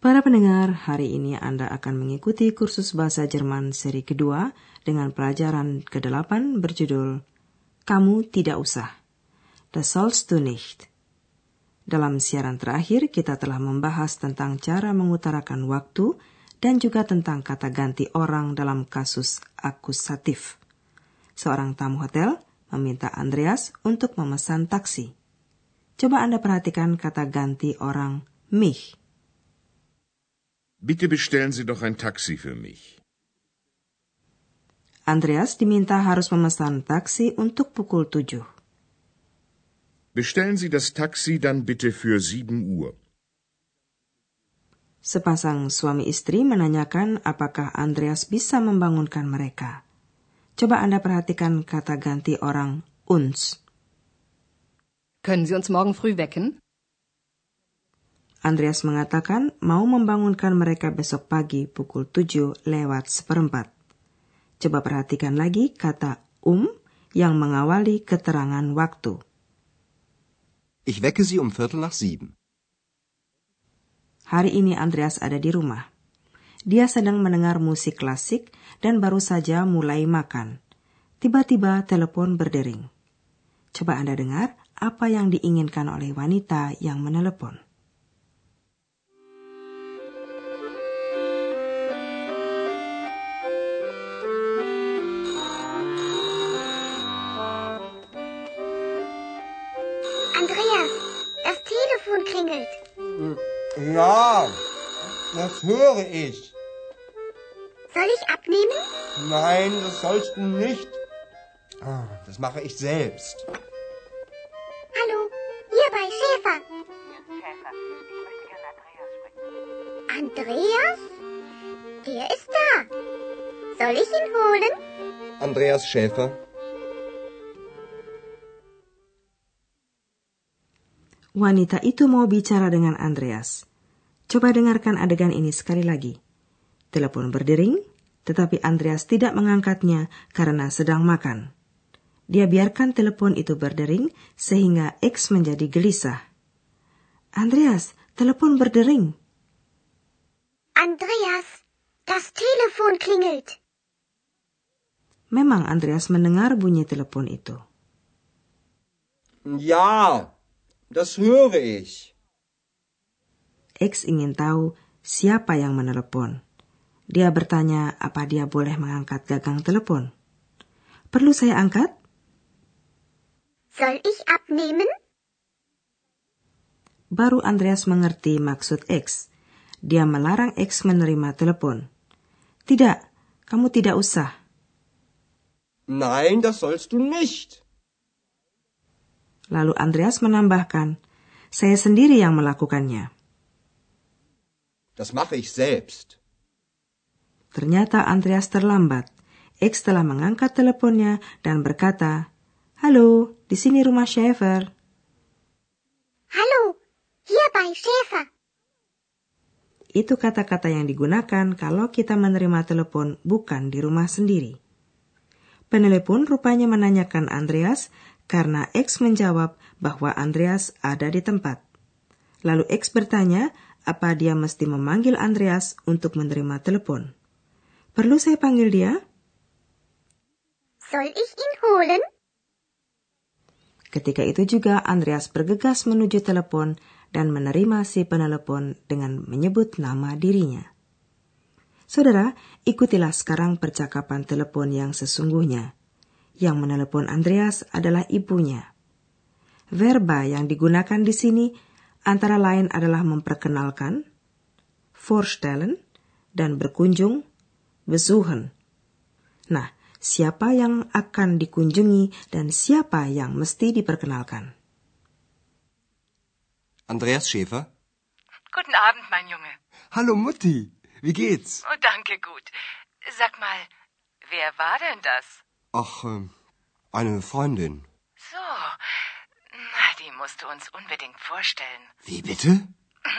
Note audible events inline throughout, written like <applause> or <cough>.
Para pendengar, hari ini Anda akan mengikuti kursus bahasa Jerman seri kedua dengan pelajaran ke-8 berjudul Kamu Tidak Usah. Das sollst du nicht. Dalam siaran terakhir, kita telah membahas tentang cara mengutarakan waktu dan juga tentang kata ganti orang dalam kasus akusatif. Seorang tamu hotel meminta Andreas untuk memesan taksi. Coba Anda perhatikan kata ganti orang mich Bitte bestellen Sie doch ein Taxi für mich. Andreas diminta harus memesan taksi untuk pukul 7. Bestellen Sie das Taxi dann bitte für 7 Uhr. Sepasang suami istri menanyakan apakah Andreas bisa membangunkan mereka. Coba Anda perhatikan kata ganti orang uns. Können Sie uns morgen früh wecken? Andreas mengatakan mau membangunkan mereka besok pagi pukul 7 lewat seperempat. Coba perhatikan lagi kata um yang mengawali keterangan waktu. Ich wecke Sie um Viertel nach sieben. Hari ini Andreas ada di rumah. Dia sedang mendengar musik klasik dan baru saja mulai makan. Tiba-tiba telepon berdering. Coba Anda dengar apa yang diinginkan oleh wanita yang menelepon. Andreas, das Telefon klingelt. Ja, das höre ich. Soll ich abnehmen? Nein, das sollst du nicht. Ah, Das mache ich selbst. Hallo, hier bei Schäfer. Andreas? Der ist da. Soll ich ihn holen? Andreas Schäfer. Wanita itu mau bicara dengan Andreas. Coba dengarkan adegan ini sekali lagi. Telepon berdering, tetapi Andreas tidak mengangkatnya karena sedang makan. Dia biarkan telepon itu berdering sehingga X menjadi gelisah. Andreas, telepon berdering. Andreas, das Telefon klingelt. Memang Andreas mendengar bunyi telepon itu. Ja, das höre ich. X ingin tahu siapa yang menelepon. Dia bertanya apa dia boleh mengangkat gagang telepon. Perlu saya angkat? Soll ich abnehmen? Baru Andreas mengerti maksud X. Dia melarang X menerima telepon. Tidak, kamu tidak usah. Nein, das sollst du nicht. Lalu Andreas menambahkan, saya sendiri yang melakukannya. Das mache ich selbst. Ternyata Andreas terlambat. X telah mengangkat teleponnya dan berkata, Halo, di sini rumah Schaefer. Hallo, hier bei Schäfer. Itu kata-kata yang digunakan kalau kita menerima telepon bukan di rumah sendiri. Penelepon rupanya menanyakan Andreas karena X menjawab bahwa Andreas ada di tempat. Lalu X bertanya apa dia mesti memanggil Andreas untuk menerima telepon. Perlu saya panggil dia? Soll ich ihn holen? Ketika itu juga Andreas bergegas menuju telepon dan menerima si penelepon dengan menyebut nama dirinya. Saudara, ikutilah sekarang percakapan telepon yang sesungguhnya. Yang menelepon Andreas adalah ibunya. Verba yang digunakan di sini antara lain adalah memperkenalkan, vorstellen, dan berkunjung, besuchen. Nah, siapa yang akan dikunjungi dan siapa yang mesti diperkenalkan? Andreas Schäfer? Guten Abend, mein Junge. Hallo Mutti, wie geht's? Oh, danke, gut. Sag mal, wer war denn das? Ach, äh, eine Freundin. So, na, die musst du uns unbedingt vorstellen. Wie bitte?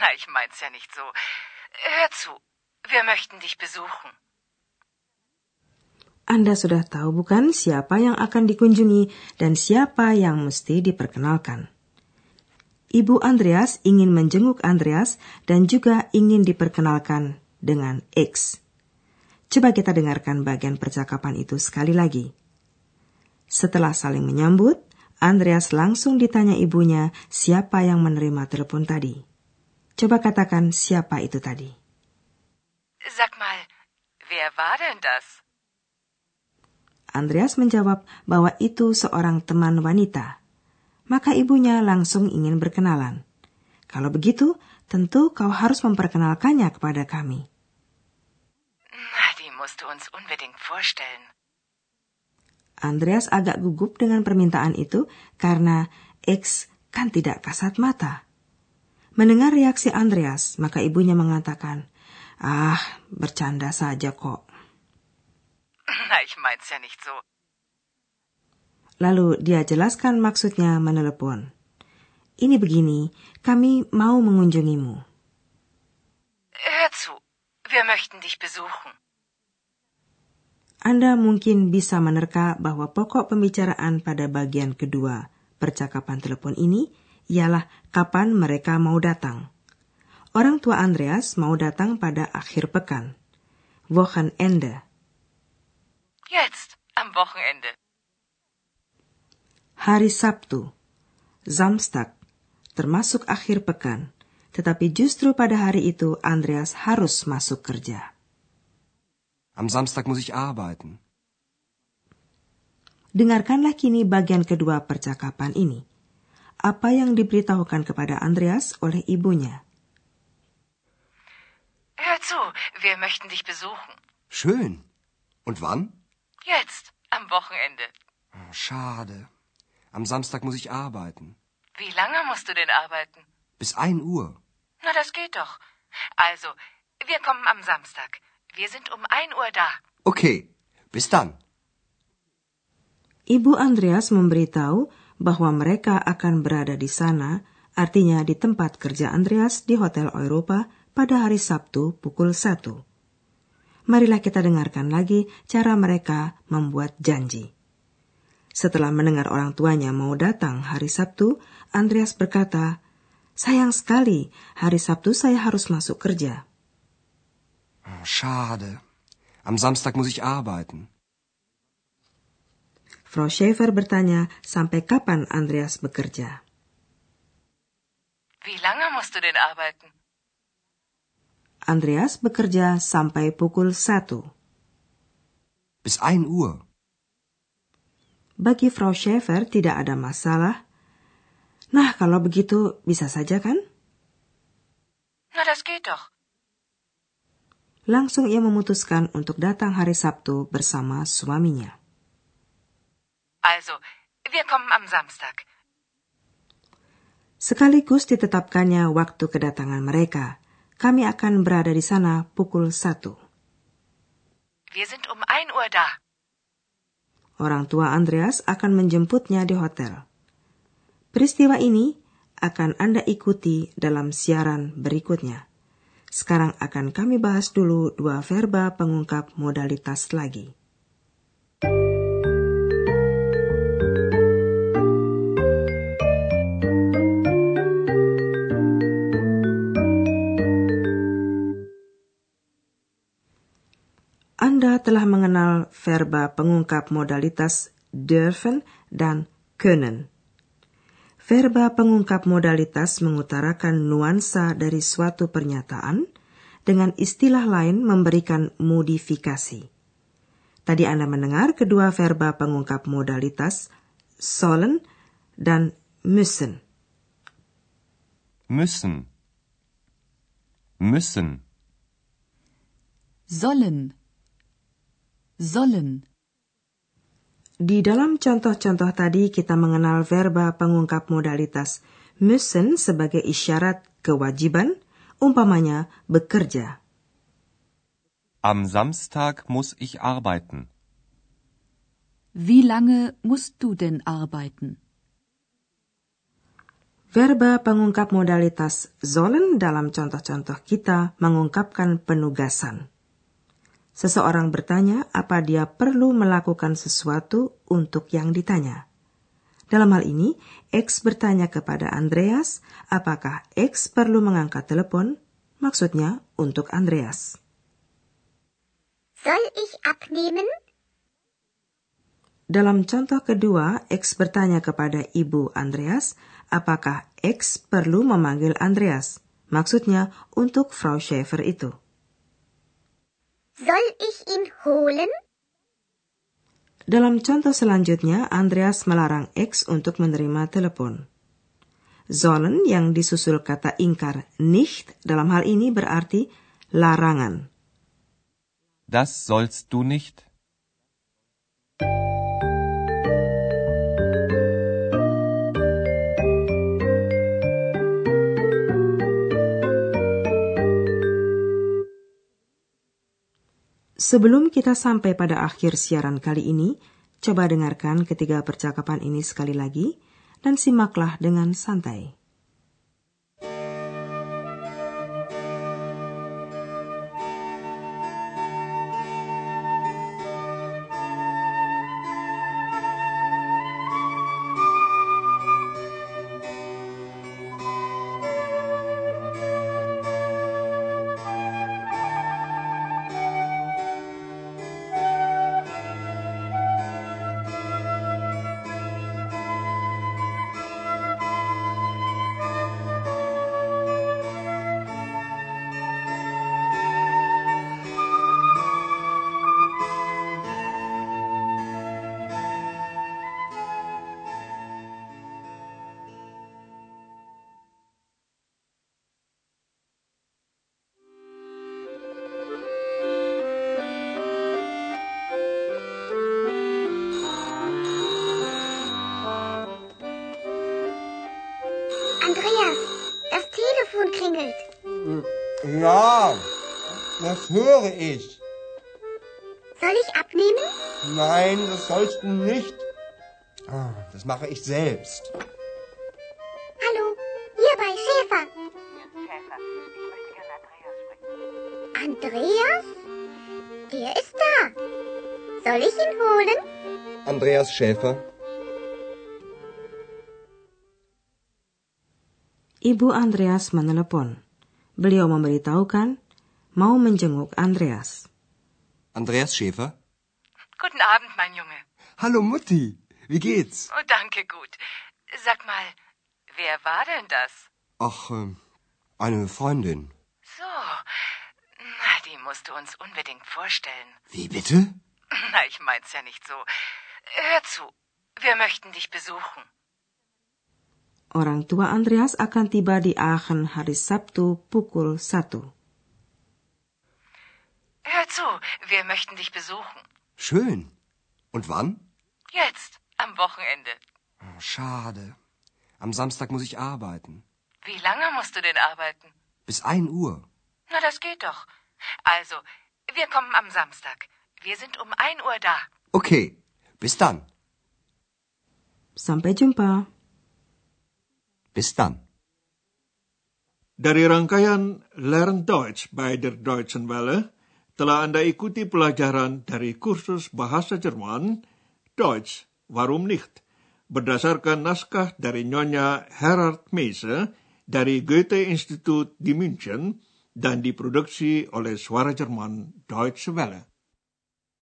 Na, ich mein's ja nicht so. Hör zu, wir möchten dich besuchen. Anda sudah tahu bukan siapa yang akan dikunjungi dan siapa yang mesti diperkenalkan. Ibu Andreas ingin menjenguk Andreas dan juga ingin diperkenalkan dengan X. Coba kita dengarkan bagian percakapan itu sekali lagi. Setelah saling menyambut, Andreas langsung ditanya ibunya siapa yang menerima telepon tadi. Coba katakan siapa itu tadi. Sag mal, wer war denn das? Andreas menjawab bahwa itu seorang teman wanita. Maka ibunya langsung ingin berkenalan. Kalau begitu, tentu kau harus memperkenalkannya kepada kami. Musst du uns unbedingt vorstellen. Andreas agak gugup dengan permintaan itu karena X kan tidak kasat mata. Mendengar reaksi Andreas, maka ibunya mengatakan, Ah, bercanda saja kok. <laughs> Na, ich mein's ja nicht so. Lalu dia jelaskan maksudnya menelepon. Ini begini, kami mau mengunjungimu. Hör zu, wir möchten dich besuchen. Anda mungkin bisa menerka bahwa pokok pembicaraan pada bagian kedua percakapan telepon ini ialah kapan mereka mau datang. Orang tua Andreas mau datang pada akhir pekan. Wochenende. Jetzt, am Wochenende. Hari Sabtu, Samstag, termasuk akhir pekan. Tetapi justru pada hari itu Andreas harus masuk kerja. Am Samstag muss ich arbeiten. Dengarkanlah kini bagian kedua percakapan ini. Apa yang diberitahukan kepada Andreas oleh ibunya. Hör zu, wir möchten dich besuchen. Schön. Und wann? Jetzt, am Wochenende. Schade. Am Samstag muss ich arbeiten. Wie lange musst du denn arbeiten? Bis ein Uhr. Na, das geht doch. Also, wir kommen am Samstag. Wir sind um ein Uhr da. Okay. Bis dann. Ibu Andreas memberitahu bahwa mereka akan berada di sana, artinya di tempat kerja Andreas di Hotel Eropa pada hari Sabtu pukul 1. Marilah kita dengarkan lagi cara mereka membuat janji. Setelah mendengar orang tuanya mau datang hari Sabtu, Andreas berkata, Sayang sekali, hari Sabtu saya harus masuk kerja. Schade. Am Samstag muss ich arbeiten. Frau Schäfer bertanya sampai kapan Andreas bekerja. Wie lange musst du denn arbeiten? Andreas bekerja sampai pukul 1. Bis ein Uhr. Bagi Frau Schäfer tidak ada masalah. Nah, kalau begitu bisa saja kan? Na, das geht doch. Langsung ia memutuskan untuk datang hari Sabtu bersama suaminya. Also, wir kommen am Samstag. Sekaligus ditetapkannya waktu kedatangan mereka. Kami akan berada di sana pukul 1. Wir sind um ein Uhr da. Orang tua Andreas akan menjemputnya di hotel. Peristiwa ini akan Anda ikuti dalam siaran berikutnya. Sekarang akan kami bahas dulu dua verba pengungkap modalitas lagi. Anda telah mengenal verba pengungkap modalitas dürfen dan können. Verba pengungkap modalitas mengutarakan nuansa dari suatu pernyataan dengan istilah lain memberikan modifikasi. Tadi Anda mendengar kedua verba pengungkap modalitas sollen dan müssen. Müssen. Müssen. sollen, sollen, Di dalam contoh-contoh tadi kita mengenal verba pengungkap modalitas müssen sebagai isyarat kewajiban, umpamanya bekerja. Am Samstag muss ich arbeiten. Wie lange musst du denn arbeiten? Verba pengungkap modalitas sollen dalam contoh-contoh kita mengungkapkan penugasan. Seseorang bertanya apa dia perlu melakukan sesuatu untuk yang ditanya. Dalam hal ini, X bertanya kepada Andreas apakah X perlu mengangkat telepon, maksudnya untuk Andreas. Soll ich abnehmen? Dalam contoh kedua, X bertanya kepada ibu Andreas apakah X perlu memanggil Andreas, maksudnya untuk Frau Schäfer itu. Soll ich ihn holen? Dalam contoh selanjutnya, Andreas melarang X untuk menerima telepon. Sollen yang disusul kata ingkar nicht dalam hal ini berarti larangan. Das sollst du nicht. Sebelum kita sampai pada akhir siaran kali ini, coba dengarkan ketiga percakapan ini sekali lagi dan simaklah dengan santai. Höre ich. Soll ich abnehmen? Nein, das sollst du nicht. Ah, Das mache ich selbst. Hallo, hier bei Schäfer. Schäfer, ich möchte gerne Andreas sprechen. Andreas? Der ist da. Soll ich ihn holen? Andreas Schäfer. Ibu Andreas menelepon. Beliau memberitahukan mau menjenguk Andreas. Andreas Schäfer. Guten Abend, mein Junge. Hallo Mutti. Wie geht's? Oh, danke, gut. Sag mal, wer war denn das? Ach, ähm, eine Freundin. So, na, die musst du uns unbedingt vorstellen. Wie bitte? <laughs> Na, ich mein's ja nicht so. Hör zu, wir möchten dich besuchen. Orang tua Andreas akan tiba di Aachen hari Sabtu pukul 1. Zu, wir möchten dich besuchen. Schön. Und wann? Jetzt, am Wochenende. Oh, schade. Am Samstag muss ich arbeiten. Wie lange musst du denn arbeiten? Bis ein Uhr. Na, das geht doch. Also, wir kommen am Samstag. Wir sind um ein Uhr da. Okay. Bis dann. Sampai jumpa. Bis dann. Dari rangkaian Learn Deutsch bei der Deutschen Welle, telah Anda ikuti pelajaran dari kursus bahasa Jerman, Deutsch, Warum nicht? Berdasarkan naskah dari Nyonya Herard Meise dari Goethe Institut di München dan diproduksi oleh Suara Jerman Deutsche Welle.